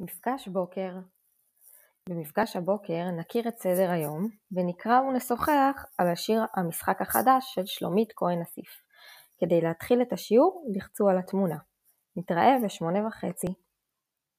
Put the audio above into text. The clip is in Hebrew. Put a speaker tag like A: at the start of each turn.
A: מפגש בוקר במפגש הבוקר נכיר את סדר היום ונקרא ונשוחח על השיר המשחק החדש של שלומית כהן אסיף. כדי להתחיל את השיעור לחצו על התמונה. נתראה בשמונה וחצי.